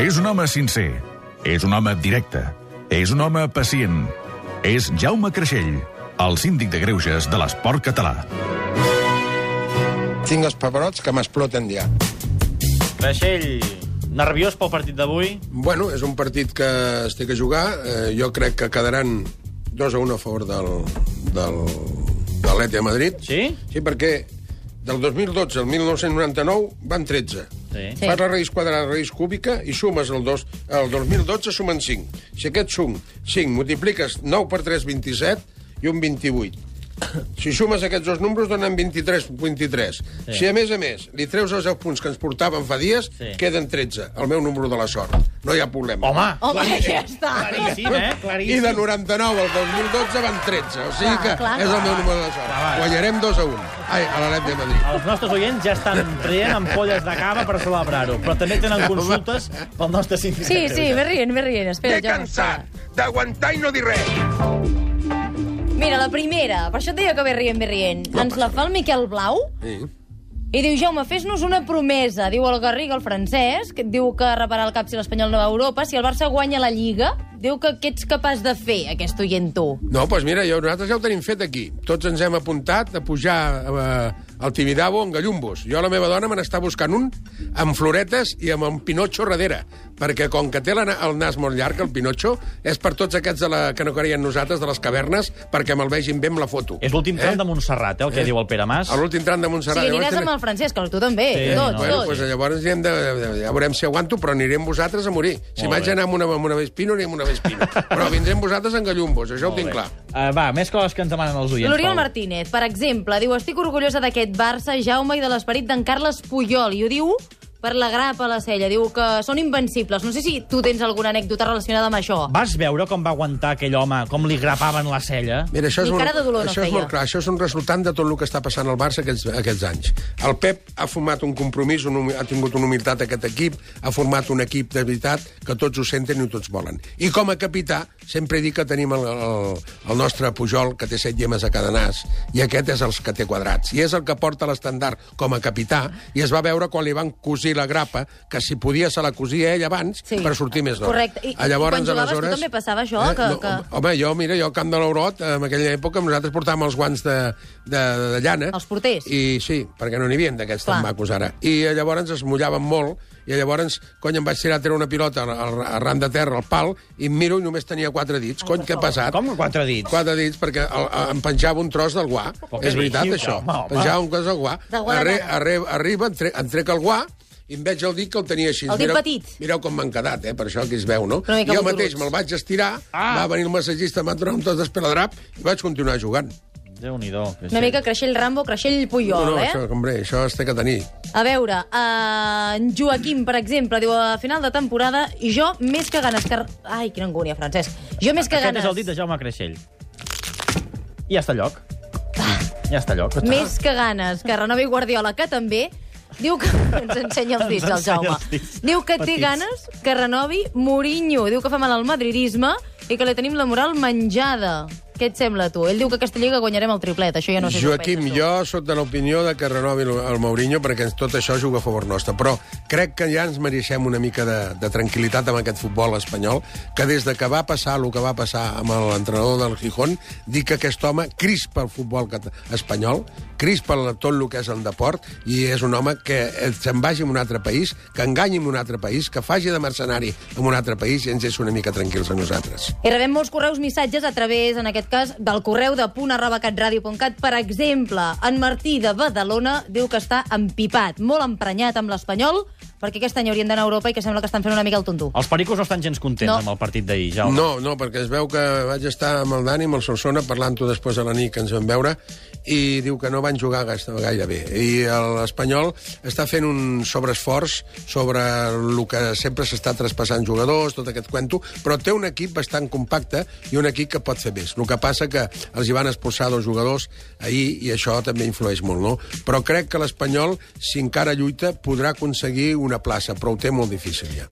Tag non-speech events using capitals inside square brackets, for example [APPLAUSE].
És un home sincer. És un home directe. És un home pacient. És Jaume Creixell, el síndic de greuges de l'esport català. Tinc els pebrots que m'exploten ja. Creixell, nerviós pel partit d'avui? Bueno, és un partit que es té que jugar. Eh, jo crec que quedaran 2 a 1 a favor del, del, de l'Eti de Madrid. Sí? Sí, perquè del 2012 al 1999 van 13. Sí. Fas la raïs quadrada, la raïs cúbica i sumes el, dos, el 2012 sumen 5. Si aquest sum 5 multipliques 9 per 3, 27 i un 28. Si sumes aquests dos números donen 23, 23. Sí. Si a més a més li treus els 10 punts que ens portaven fa dies, Sí. queden 13, el meu número de la sort. No hi ha problema. Home! Home, ja està. Claríssim, eh? I Claríssim. de 99 al 2012 van 13, o sigui Clar, que clar. és el meu número de la sort. Clar, va. Guanyarem 2 a 1. Ai, a l'Alet de Madrid. Els nostres oients ja estan traient ampolles de cava per celebrar-ho, però també tenen consultes pel nostre síndic. Sí, sí, ve rient, ve rient. Espera, Jaume, cansat d'aguantar i no dir res. Mira, la primera, per això et deia que ve rient, ve rient. Ens la fa el Miquel Blau Sí. i diu, Jaume, fes-nos una promesa. Diu el Garriga, el francès, que diu que repararà el cap si l'Espanyol no va a Europa. Si el Barça guanya la Lliga, diu que què ets capaç de fer, aquest oient tu? No, doncs mira, jo, nosaltres ja ho tenim fet aquí. Tots ens hem apuntat a pujar eh, al Tibidabo en gallumbos. Jo, la meva dona, me n'està buscant un amb floretes i amb un pinotxo darrere, perquè com que té la, el nas molt llarg, el pinotxo, és per tots aquests de la, que no creien nosaltres, de les cavernes, perquè me'l vegin bé amb la foto. És l'últim tram de Montserrat, eh, el que diu el Pere Mas. L'últim tram de Montserrat. sigui, aniràs Llavors amb el Francesc, tu també, Sí, tots, no. Bueno, tots. pues llavors anirem de, de, ja veurem si aguanto, però anirem vosaltres a morir. Si Molt vaig bé. anar amb una, amb una Vespino, anirem amb una Vespino. [LAUGHS] però vindrem vosaltres en gallumbos, això ho tinc clar. Uh, va, més coses que ens demanen els oients. L'Oriol. Martínez, per exemple, diu estic orgullosa d'aquest Barça, Jaume, i de l'esperit d'en Carles Puyol. I ho diu per la grapa a la cella. Diu que són invencibles. No sé si tu tens alguna anècdota relacionada amb això. Vas veure com va aguantar aquell home, com li grapaven la cella? Mira, això és, Ni molt, cara de dolor no això és feia. molt clar. Això és un resultant de tot el que està passant al Barça aquests, aquests anys. El Pep ha format un compromís, un, humi- ha tingut una humilitat aquest equip, ha format un equip de veritat que tots ho senten i tots volen. I com a capità, sempre dic que tenim el, el, el nostre Pujol, que té set llemes a cada nas, i aquest és els que té quadrats. I és el que porta l'estandard com a capità, i es va veure quan li van cosir la grapa, que si podia se la cosia ell abans Sí. per sortir més d'hora. Correcte. I- llavors, i quan jugaves tu aleshores- també passava això, que- no, que- Home, jo, mira, jo al Camp de l'Aurot, en aquella època, nosaltres portàvem els guants de, de, de llana. Els porters. I sí, perquè no n'hi havia d'aquests tan macos ara. I eh, llavors es mullaven molt, i llavors, cony, em vaig tirar a treure una pilota al- al- arran de terra, al pal, i em miro i només tenia quatre dits. Cony, què ha passat? Com quatre dits? Quatre dits, perquè el, el, em penjava un tros del guà. Què És veritat, dius, això. home, home. Penjava un cos del guà. De guà Arre, arre, arriba, em, tre, em trec el guà, i em veig el dit que el tenia així. El dit Mireu- petit. Mireu com m'han quedat, eh? per això que es veu, no? Jo mateix me'l vaig estirar, Ah. va venir el massatgista, m'ha donat un tos d'espeladrap i vaig continuar jugant. Déu-n'hi-do. Una mica creixell Rambo, creixell Puyol, no, no, eh? això, hombre, això es té que tenir. A veure, uh, en Joaquim, per exemple, diu a final de temporada, jo més que ganes que... Ai, quina angúnia, Francesc. Jo més que Aquest ganes... és el dit de Jaume Creixell. I ja està lloc. Ja està lloc. Més que ganes que renovi Guardiola, que també diu que... [LAUGHS] Ens ensenya els dits, el Jaume. dits Diu que té ganes que renovi Mourinho. Diu que fa mal al madridisme i que li tenim la moral menjada. Què et sembla, tu? Ell diu que aquesta lliga guanyarem el triplet. Això ja no sé si Joaquim, tu. jo sóc de l'opinió de que renovi el, Mourinho perquè tot això juga a favor nostre, però crec que ja ens mereixem una mica de, de tranquil·litat amb aquest futbol espanyol, que des de que va passar el que va passar amb l'entrenador del Gijón, dic que aquest home crispa el futbol espanyol, crispa tot el que és el deport, i és un home que eh, se'n vagi a un altre país, que enganyi en un altre país, que faci de mercenari en un altre país i ens deixi una mica tranquils a nosaltres. I rebem molts correus missatges a través, en aquest cas, del correu de punt arroba catradio.cat. Per exemple, en Martí de Badalona diu que està empipat, molt emprenyat amb l'Espanyol, perquè aquest any haurien d'anar a Europa i que sembla que estan fent una mica el tonto. Els pericos no estan gens contents No. amb el partit d'ahir, Jaume. No, no, perquè es veu que vaig estar amb el Dani, amb el Solsona, parlant-ho després de la nit que ens vam veure, i diu que no van jugar gaire, gaire bé. I l'Espanyol està fent un sobreesforç sobre el que sempre s'està traspassant jugadors, tot aquest cuento, però té un equip bastant compacte i un equip que pot fer més. El que passa que els hi van expulsar dos jugadors ahir i això també influeix molt, no? Però crec que l'Espanyol, si encara lluita, podrà aconseguir una plaça, però ho té molt difícil ja.